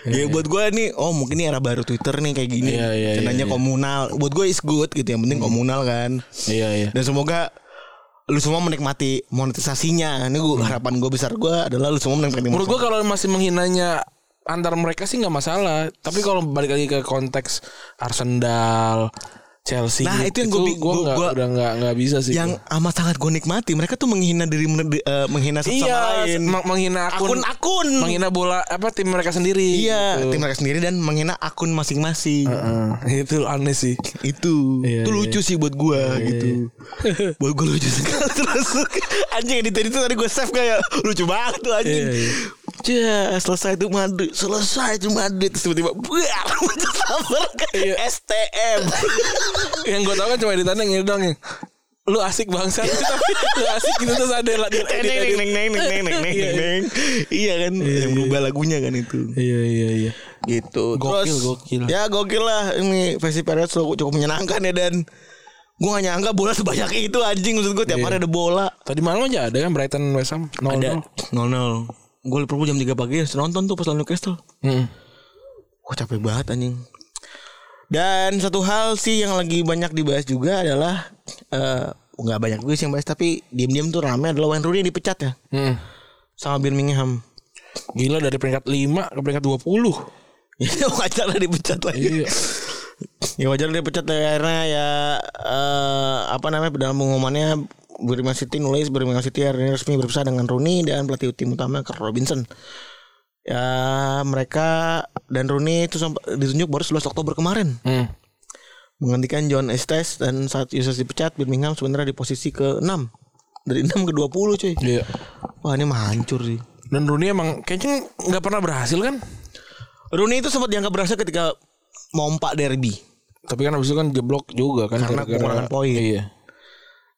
ya buat gue nih oh mungkin ini era baru Twitter nih kayak gini. Iya, iya, Cenanya iya, iya. komunal. Buat gue is good gitu yang penting komunal kan. Iya iya. Dan semoga lu semua menikmati monetisasinya. Ini gua, harapan gue besar gue adalah lu semua menikmati. Menurut gue kalau masih menghinanya antar mereka sih nggak masalah. Tapi kalau balik lagi ke konteks Arsenal, Chelsea, Nah, itu yang gua gue gua- gua- udah nggak nggak bisa sih. yang amat sangat gue nikmati. Mereka tuh menghina diri eh, menghina satu sama iya lain. meng- menghina akun, Akun-akun. menghina bola apa tim mereka sendiri. Iya, gitu. tim mereka sendiri dan menghina akun masing-masing. Heeh, itu aneh sih. Itu, Iya, itu iya. lucu sih buat gue gitu. buat gue lucu sekali terus anjing edit itu tadi gue save kayak lucu banget tuh anjing. Iya, iya. Ya, selesai itu Madrid, selesai itu Madrid tiba-tiba Iya. STM. Yang gue tau kan cuma ditanya gini dong yang lu asik bangsa tapi lu asik gitu terus ada lah Neng, neng, neng, neng, neng, neng, neng, neng, neng. Iya kan, yang berubah lagunya kan itu. iya iya iya Gitu. Gokil, Terus, gokil. Ya gokil lah ini Versi Perez cukup, cukup menyenangkan ya dan gue gak nyangka bola sebanyak itu anjing maksud gue tiap hari ada bola. tadi malam aja ada kan Brighton West Ham nol Ada nol 0-0. Gue Liverpool jam 3 pagi nonton tuh pas lawan Newcastle. Wah capek banget anjing. Dan satu hal sih yang lagi banyak dibahas juga adalah eh nggak banyak gue sih yang bahas tapi diam-diam tuh rame adalah Wayne Rooney dipecat ya Hmm. sama Birmingham. Gila dari peringkat 5 ke peringkat 20 Ya wajar lah dipecat lah. Iya ya wajar dia pecat ya, karena ya eh, apa namanya dalam pengumumannya Birmingham City nulis Birmingham City hari ini resmi berpisah dengan Rooney dan pelatih tim utama Carl Robinson. Ya mereka dan Rooney itu sampai ditunjuk baru 11 Oktober kemarin hmm. menggantikan John Estes dan saat Yusuf dipecat Birmingham sebenarnya di posisi ke-6 dari 6 ke 20 cuy. Iya Wah ini mah hancur sih. Dan Rooney emang kayaknya nggak pernah berhasil kan Rooney itu sempat dianggap berhasil ketika mompak derby. Tapi kan abis itu kan jeblok juga kan Karena kekurangan poin. Iya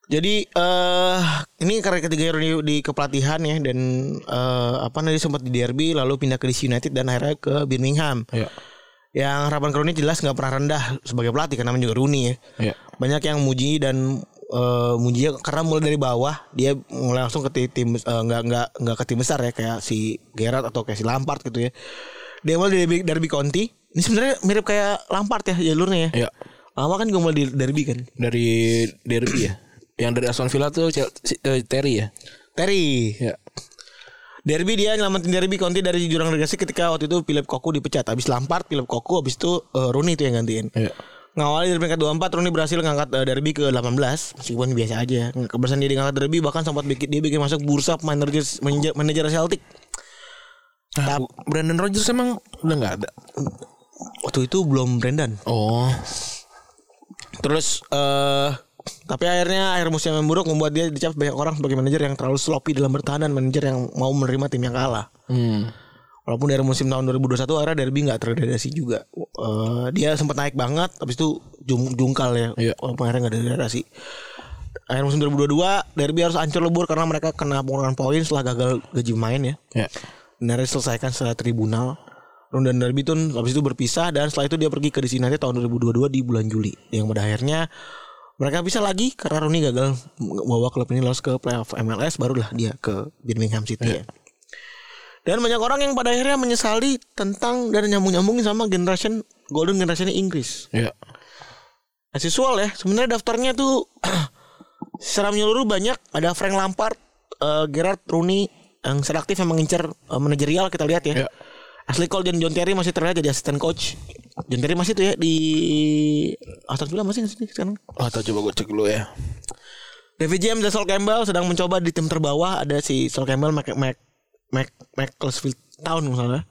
Jadi eh ini karena ketiga Rooney di kepelatihan ya dan eh apa nanti sempat di derby lalu pindah ke DC United dan akhirnya ke Birmingham. Iya Yang harapan ke Rooney jelas nggak pernah rendah sebagai pelatih karena juga Rooney ya. Iya Banyak yang muji dan eh muji karena mulai dari bawah dia mulai langsung ke ti- tim eh, nggak nggak nggak ke tim besar ya kayak si Gerrard atau kayak si Lampard gitu ya. Dia mulai dari derby Conti. Ini sebenarnya mirip kayak Lampard ya jalurnya ya. Iya Lama kan gue mulai di derby kan. Dari Derby ya Yang dari Aston Villa tuh eh, Terry ya Terry. Iya Derby dia nyelamatin Derby Conti dari jurang relegasi ketika waktu itu Philip Koku dipecat. Habis Lampard, Philip Koku, habis itu eh, Rooney itu yang gantiin. Iya Ngawali dari peringkat 24 Rooney berhasil ngangkat eh, Derby ke 18 meskipun biasa aja. Keberhasilan dia di ngangkat Derby bahkan sempat bikin dia bikin masuk bursa manajer manajer, manajer Celtic. Nah, Brandon Rodgers emang udah nggak ada. Waktu itu belum Brendan. Oh, Terus eh tapi akhirnya akhir musim yang buruk membuat dia dicap banyak orang sebagai manajer yang terlalu sloppy dalam bertahan dan manajer yang mau menerima tim yang kalah. hmm. Walaupun dari musim tahun 2021 akhirnya Derby nggak terdegradasi juga. Eh, dia sempat naik banget, habis itu jung- jungkal ya. Iya. Walaupun akhirnya nggak degradasi. Akhir musim 2022 Derby harus hancur lebur karena mereka kena pengurangan poin setelah gagal gaji pemain ya. ya. Dan akhirnya diselesaikan secara tribunal. Ron dan Derby tuh habis itu berpisah dan setelah itu dia pergi ke United tahun 2022 di bulan Juli. Yang pada akhirnya mereka bisa lagi karena Rooney gagal membawa klub ini lolos ke playoff MLS barulah dia ke Birmingham City ya. Dan banyak orang yang pada akhirnya menyesali tentang dan nyambung-nyambungin sama generation golden generation Inggris. Ya. As usual ya, sebenarnya daftarnya tuh secara menyeluruh banyak. Ada Frank Lampard, eh, Gerard Rooney yang secara aktif yang mengincar eh, manajerial kita lihat ya. Ya. Ashley Cole dan John Terry masih terlihat jadi asisten coach. John Terry masih tuh ya di Aston Villa masih nggak sih sekarang? Oh, tuh coba gue cek dulu ya. David James dan Sol Campbell sedang mencoba di tim terbawah ada si Sol Campbell Mac Mac Mac Macclesfield Town misalnya.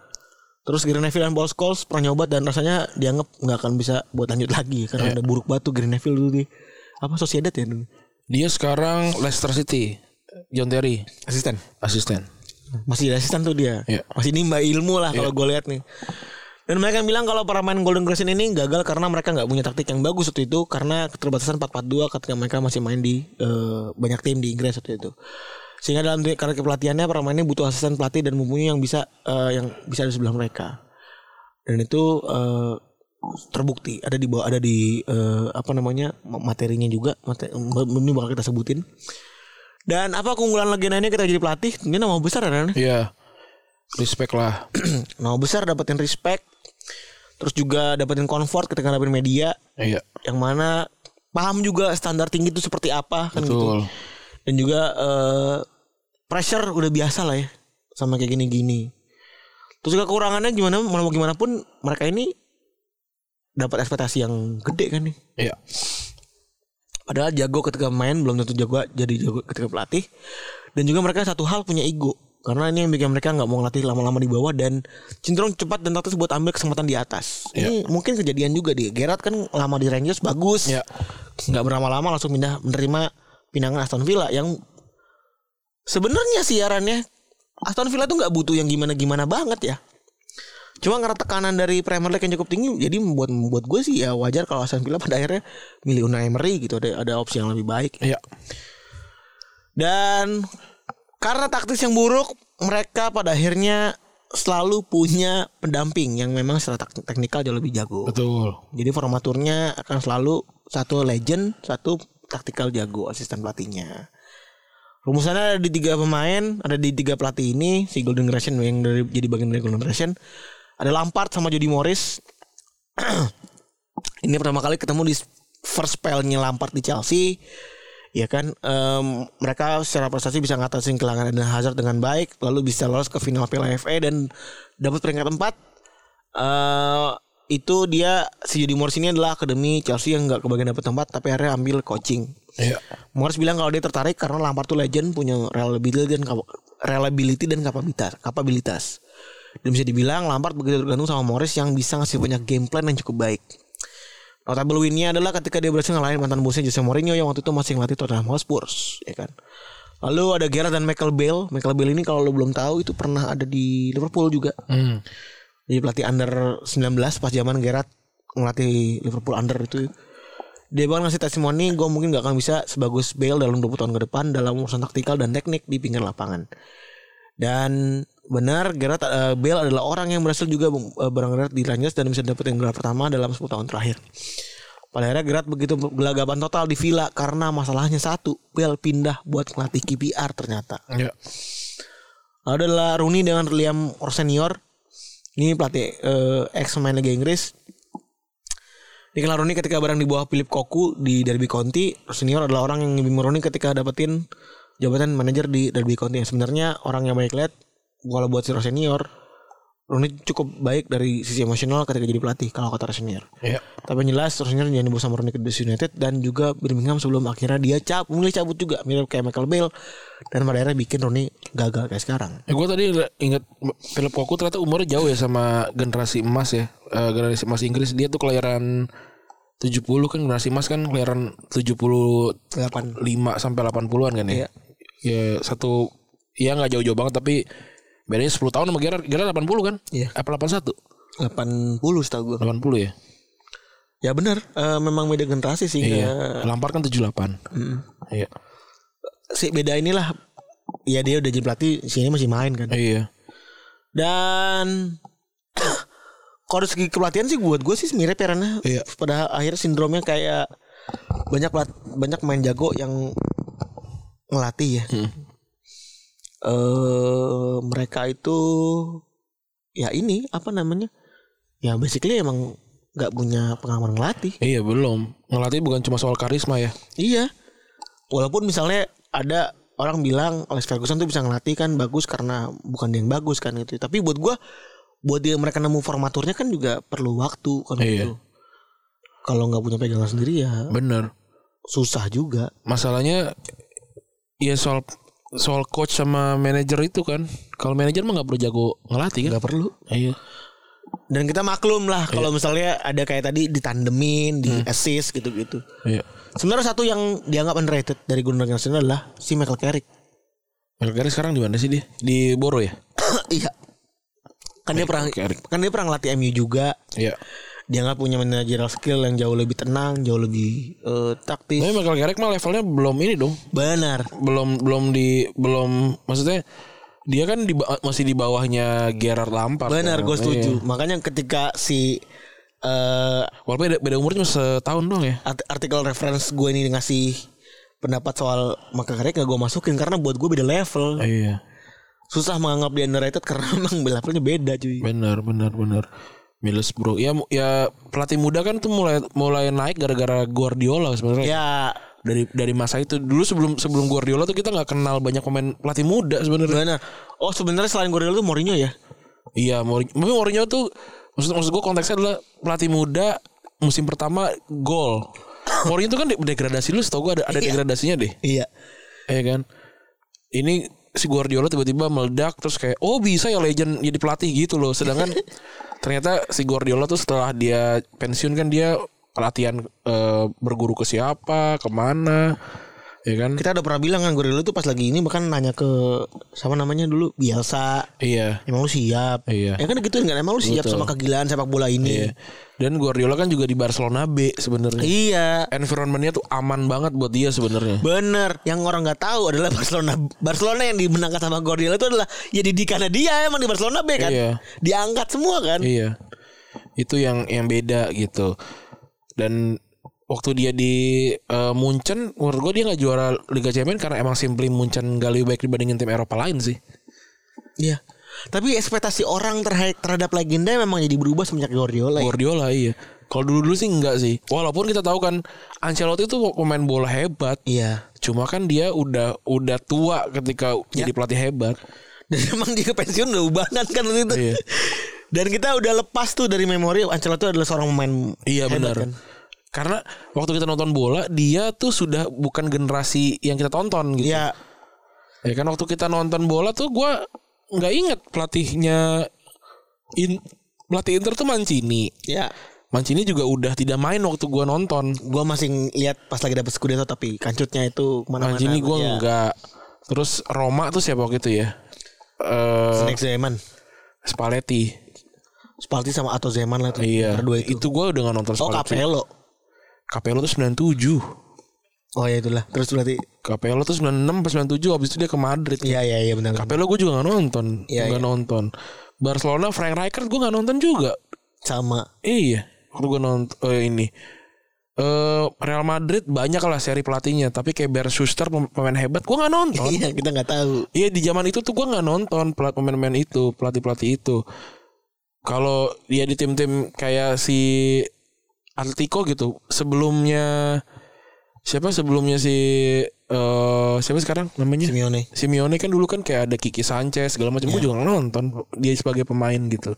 Terus Gary Neville dan Paul Scholes pernah nyoba dan rasanya dianggap nggak akan bisa buat lanjut lagi karena Iya. ada buruk batu Gary Neville dulu di apa Sociedad ya dulu. Dia sekarang Leicester City. John Terry Asisten. asisten. Masih asisten tuh dia. Iya. Masih nimba ilmu lah kalau gue lihat nih. Dan mereka bilang kalau para main Golden Generation ini gagal karena mereka nggak punya taktik yang bagus waktu itu karena keterbatasan 4-4-2 ketika mereka masih main di eh, banyak tim di Inggris waktu itu. Sehingga dalam karir kepelatihannya para pemain ini butuh asisten pelatih dan mumpuni yang bisa eh, yang bisa di sebelah mereka. Dan itu eh, terbukti ada di bawah ada di eh, apa namanya materinya juga materi, ini bakal kita sebutin. Dan apa keunggulan legenda ini kita jadi pelatih? Ini nama besar Ren? Iya. Respect lah. nama besar dapetin respect terus juga dapetin comfort ketika dapetin media Iya. yang mana paham juga standar tinggi itu seperti apa kan gitu Betul. dan juga eh, pressure udah biasa lah ya sama kayak gini-gini terus juga kekurangannya gimana mau gimana pun mereka ini dapat ekspektasi yang gede kan nih Iya. padahal jago ketika main belum tentu jago jadi jago ketika pelatih dan juga mereka satu hal punya ego karena ini yang bikin mereka nggak mau ngelatih lama-lama di bawah dan cenderung cepat dan taktis buat ambil kesempatan di atas. Ini mungkin kejadian juga di Gerard kan lama di Rangers bagus, Iya. nggak berlama-lama langsung pindah menerima pinangan Aston Villa yang sebenarnya siarannya Aston Villa tuh nggak butuh yang gimana-gimana banget ya. Cuma karena tekanan dari Premier League yang cukup tinggi, jadi membuat membuat gue sih ya wajar kalau Aston Villa pada akhirnya milih Unai Emery gitu ada ada opsi yang lebih baik. Iya. Dan karena taktis yang buruk, mereka pada akhirnya selalu punya pendamping yang memang secara teknikal jauh lebih jago. Betul. Jadi formaturnya akan selalu satu legend, satu taktikal jago asisten pelatihnya. Rumusannya ada di tiga pemain, ada di tiga pelatih ini, si Golden Generation yang dari jadi bagian dari Golden Generation. Ada Lampard sama Jody Morris. ini pertama kali ketemu di first spellnya Lampard di Chelsea. Ya kan, em, mereka secara prestasi bisa ngatasin kehilangan Eden Hazard dengan baik, lalu bisa lolos ke final Piala FA dan dapat peringkat empat. eh itu dia si Jody Morris ini adalah akademi Chelsea yang nggak kebagian dapat tempat tapi akhirnya ambil coaching. Iya. Morris bilang kalau dia tertarik karena Lampard tuh legend punya reliability dan reliability dan kapabilitas. kapabilitas. Dan bisa dibilang Lampard begitu tergantung sama Morris yang bisa ngasih banyak game plan yang cukup baik. Notable win-nya adalah ketika dia berhasil ngalahin mantan bosnya Jose Mourinho yang waktu itu masih ngelatih Tottenham Hotspur, ya kan. Lalu ada Gerrard dan Michael Bale. Michael Bale ini kalau lo belum tahu itu pernah ada di Liverpool juga. Hmm. Jadi pelatih under 19 pas zaman Gerrard ngelatih Liverpool under itu dia bahkan ngasih testimoni gue mungkin gak akan bisa sebagus Bale dalam 20 tahun ke depan dalam urusan taktikal dan teknik di pinggir lapangan. Dan benar Gerrard eh, Bale adalah orang yang berhasil juga uh, berangkat di Rangers dan bisa dapetin gelar pertama dalam 10 tahun terakhir. Pada akhirnya Gerrard begitu gelagapan total di Villa karena masalahnya satu, Bale pindah buat ngelatih KPR ternyata. Iya. Lalu adalah Rooney dengan Liam senior. Ini pelatih eh, ex pemain Liga Inggris. Dikenal Rooney ketika barang di bawah Philip Koku di Derby County. Senior adalah orang yang ngebimbing Rooney ketika dapetin jabatan manajer di Derby County. Yang sebenarnya orang yang baik lihat kalau buat si senior Rooney cukup baik dari sisi emosional ketika jadi pelatih kalau kata senior. Iya. Tapi yang jelas terusnya jangan dibawa sama Rooney ke DC United dan juga Birmingham sebelum akhirnya dia cap, mulai cabut juga mirip kayak Michael Bale dan pada akhirnya bikin Rooney gagal kayak sekarang. Ya, gue tadi inget Philip Koku ternyata umurnya jauh ya sama generasi emas ya. Eh, generasi emas Inggris dia tuh kelahiran 70 kan generasi emas kan kelahiran 75 Delapan. sampai 80-an kan ya. Iya. Ya satu ya nggak jauh-jauh banget tapi bedanya 10 tahun sama Gerard. Gerard 80 kan? Iya. Apa 81? 80 setahu gue. 80 ya. Ya benar, eh, memang beda generasi sih. Iya. Eh, Lampard kan 78. Iya. si beda inilah ya dia udah jadi pelatih, sini masih main kan. Iya. Dan kalau segi kepelatihan sih buat gue sih mirip ya Rana. Iya. Pada akhirnya sindromnya kayak banyak banyak main jago yang ngelatih ya. Eh mereka itu ya ini apa namanya? Ya basically emang nggak punya pengalaman ngelatih. Iya belum. Ngelatih bukan cuma soal karisma ya. Iya. Walaupun misalnya ada orang bilang Alex Ferguson tuh bisa ngelatih kan bagus karena bukan dia yang bagus kan gitu. Tapi buat gua buat dia mereka nemu formaturnya kan juga perlu waktu kan Iya. gitu. Kalau nggak punya pegangan sendiri ya Bener. susah juga. Masalahnya ya soal soal coach sama manajer itu kan. Kalau manajer mah nggak perlu jago ngelatih kan? Nggak perlu. Iya. Dan kita maklum lah kalau misalnya ada kayak tadi ditandemin, di assist gitu-gitu. Iya. Sebenarnya satu yang dianggap underrated dari Gunnar Johnson adalah si Michael Carrick. Michael Carrick sekarang di mana sih dia? Di Boro ya? iya. Kan dia pernah Carrick. kan dia pernah ngelatih MU juga. Iya. Dia nggak punya managerial skill yang jauh lebih tenang, jauh lebih eh, taktis. Tapi Michael Carrick mah levelnya belum ini dong. Benar. Belum belum di belum maksudnya dia kan di masih di bawahnya Gerard Lampard. Benar, kan? gue setuju. Iya. Makanya ketika si eh Walaupun beda, beda umurnya cuma setahun doang ya. art- artikel reference gue ini ngasih pendapat soal Michael Carrick gak gue masukin karena buat gue beda level. Iya. Susah menganggap dia underrated karena memang levelnya beda cuy. Benar, benar, benar. Middlesbrough. Ya mu- ya pelatih muda kan tuh mulai mulai naik gara-gara Guardiola sebenarnya. Ya, Dari dari masa itu dulu sebelum sebelum Guardiola tuh kita nggak kenal banyak pemain pelatih muda sebenarnya. benar. Oh sebenarnya selain Guardiola tuh Mourinho ya. Iya, Mourinho, tapi Mourinho tuh maksud maksud gue konteksnya adalah pelatih muda musim pertama gol. Mourinho tuh kan de- degradasi lu setahu gue ada ada degradasinya deh. Iya. Ya kan. Ini si Guardiola tiba-tiba meledak terus kayak oh bisa ya legend jadi pelatih gitu loh. Sedangkan ternyata si Guardiola tuh setelah dia pensiun kan dia latihan eh, berguru ke siapa, ke mana. Ya kan? Kita udah pernah bilang kan Gorilla tuh pas lagi ini bahkan nanya ke sama namanya dulu Bielsa. Iya. Emang lu siap? Iya. Ya kan gitu kan emang lu siap Betul. sama kegilaan sepak bola ini. Iya. Dan Guardiola kan juga di Barcelona B sebenarnya. Iya. Environmentnya tuh aman banget buat dia sebenarnya. Bener, yang orang nggak tahu adalah Barcelona. Barcelona yang dimenangkan sama Guardiola itu adalah ya didikannya dia emang di Barcelona B kan, Iya. diangkat semua kan. Iya. Itu yang yang beda gitu. Dan waktu dia di eh, Munchen menurut gue dia nggak juara Liga Champions karena emang simply Munchen gak lebih baik dibandingin tim Eropa lain sih. Iya. Tapi ekspektasi orang terhadap, terhadap legenda memang jadi berubah semenjak Guardiola. ya. Guardiola iya. Kalau dulu-dulu sih enggak sih. Walaupun kita tahu kan Ancelotti itu pemain bola hebat. Iya. Cuma kan dia udah udah tua ketika jadi pelatih hebat. Dan emang dia ke pensiun udah ubanan kan waktu itu. Iya. Dan kita udah lepas tuh dari memori Ancelotti adalah seorang pemain Iya hebat benar. kan. Karena waktu kita nonton bola dia tuh sudah bukan generasi yang kita tonton gitu. Iya. Ya kan waktu kita nonton bola tuh gua nggak inget pelatihnya in, pelatih Inter tuh Mancini. Iya. Mancini juga udah tidak main waktu gua nonton. Gua masih lihat pas lagi dapet Scudetto tapi kancutnya itu ke mana-mana. Mancini gua Iya. enggak. Terus Roma tuh siapa waktu itu ya? Eh Next Zeman. Spalletti. Spalti sama Atto Zeman lah tuh. Iya. Berdua itu. Itu gua udah nggak nonton Oh Spalletti. Capello. Capello tuh 97. Oh ya itulah. Terus berarti Capello tuh 96 pas 97 habis itu dia ke Madrid. Iya iya iya benar. Capello gue juga gak nonton Iya, Nggak iya. nonton Barcelona Frank Rijkaard gue gak nonton juga Sama. Iya Waktu gue nonton eh, ini eh Real Madrid banyak lah seri pelatihnya Tapi kayak Ber Schuster pem- pemain hebat Gue gak nonton Iya kita nggak tahu. Iya di zaman itu tuh gue gak nonton pelat pemain-pemain itu Pelatih-pelatih itu Kalau dia di tim-tim kayak si Atletico gitu Sebelumnya Siapa sebelumnya si eh Siapa sekarang namanya Simeone. Simeone kan dulu kan kayak ada Kiki Sanchez segala macam. Gue Iya. juga nonton dia sebagai pemain gitu.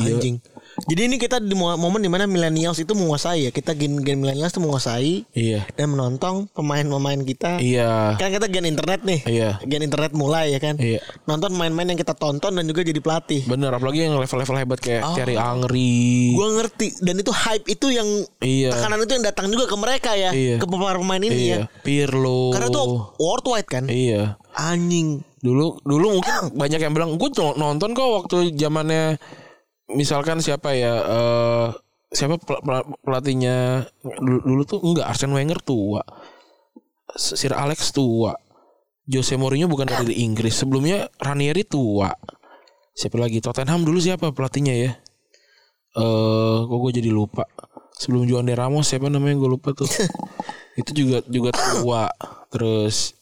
Iya. Anjing. Jadi ini kita di mo- momen di mana millennials itu menguasai ya. Kita gen gen millennials itu menguasai Iya. dan menonton pemain-pemain kita. Iya. Kan kita gen internet nih. Iya. Gen internet mulai ya kan. Iya. Nonton main-main yang kita tonton dan juga jadi pelatih. Bener apalagi yang level-level hebat kayak Oh. Thierry Angri. Gua ngerti dan itu hype itu yang Iya. tekanan itu yang datang juga ke mereka ya, Iya. ke para pemain ini ya. Iya. Pirlo. Karena itu worldwide kan. Iya. Anjing. Dulu dulu mungkin banyak yang bilang gue nonton kok waktu zamannya misalkan siapa ya eh siapa pel- pel- pelatihnya dulu, dulu tuh enggak Arsene Wenger tua. Sir Alex tua. Jose Mourinho bukan dari Inggris. Sebelumnya Ranieri tua. Siapa lagi? Tottenham dulu siapa pelatihnya ya? Eh kok gue jadi lupa. Sebelum Juan de Ramos siapa namanya gue lupa tuh. Itu juga juga tua. Terus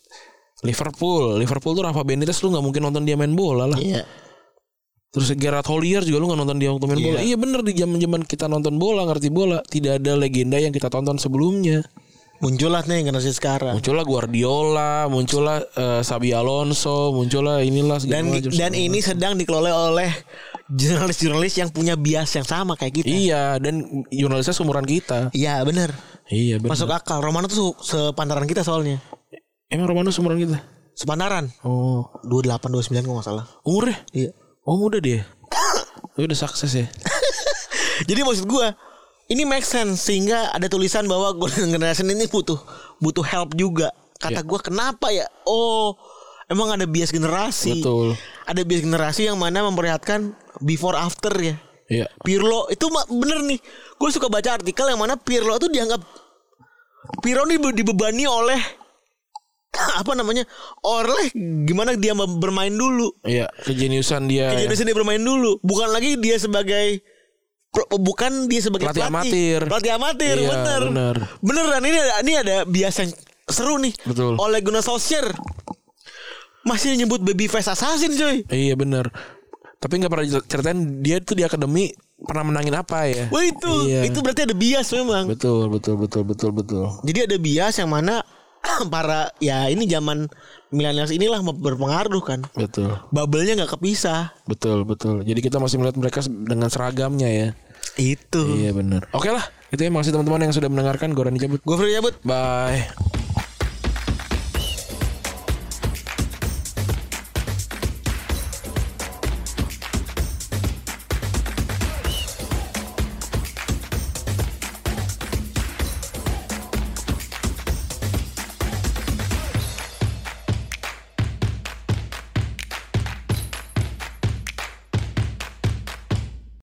Liverpool, Liverpool tuh Rafa Benitez lu nggak mungkin nonton dia main bola lah. Iya. Terus Gerard Houllier juga lu nggak nonton dia waktu main Iya. bola. Iya bener di zaman zaman kita nonton bola ngerti bola tidak ada legenda yang kita tonton sebelumnya. Muncullah nih generasi sekarang. Muncullah Guardiola, muncullah eh, Xabi Alonso, muncullah inilah Dan macam. dan ini sedang dikelola oleh jurnalis-jurnalis yang punya bias yang sama kayak kita. Iya dan jurnalisnya seumuran kita. Iya bener Iya bener. Masuk akal. Romano tuh sepantaran kita soalnya. Emang Romano seumuran kita? Sepantaran. Oh 28 29 kalau nggak salah. umurnya? Iya. Oh muda dia. Tapi udah sukses ya. Jadi maksud gua ini make sense sehingga ada tulisan bahwa golden generation ini butuh butuh help juga. Kata Iya. gua kenapa ya? Oh, emang ada bias generasi. Betul. Ada bias generasi yang mana memperlihatkan before after ya. Iya. Pirlo itu bener nih. Gue suka baca artikel yang mana Pirlo itu dianggap Pirlo ini dibebani oleh apa namanya oleh gimana dia bermain dulu Iya, kejeniusan dia. kejadian dia bermain dulu bukan lagi dia sebagai bukan dia sebagai Pelatih pelatih amatir. pelatih amatir Iya, bener bener. beneran ini ada ini ada bias yang seru nih Betul. oleh Gunnar Solskjaer masih nyebut baby face assassin coy Iya benar. Tapi nggak pernah ceritain dia tuh di akademi pernah menangin apa ya? Wah itu Iya. itu berarti ada bias memang Betul, betul, betul, betul, betul. Jadi ada bias yang mana para ya ini zaman millennials inilah berpengaruh kan. Betul. Bubble-nya nggak kepisah. Betul, betul. Jadi kita masih melihat mereka dengan seragamnya ya. Itu. Iya benar. Oke lah, itu ya makasih teman-teman yang sudah mendengarkan. Gue Rani cabut. Gue free cabut. Bye.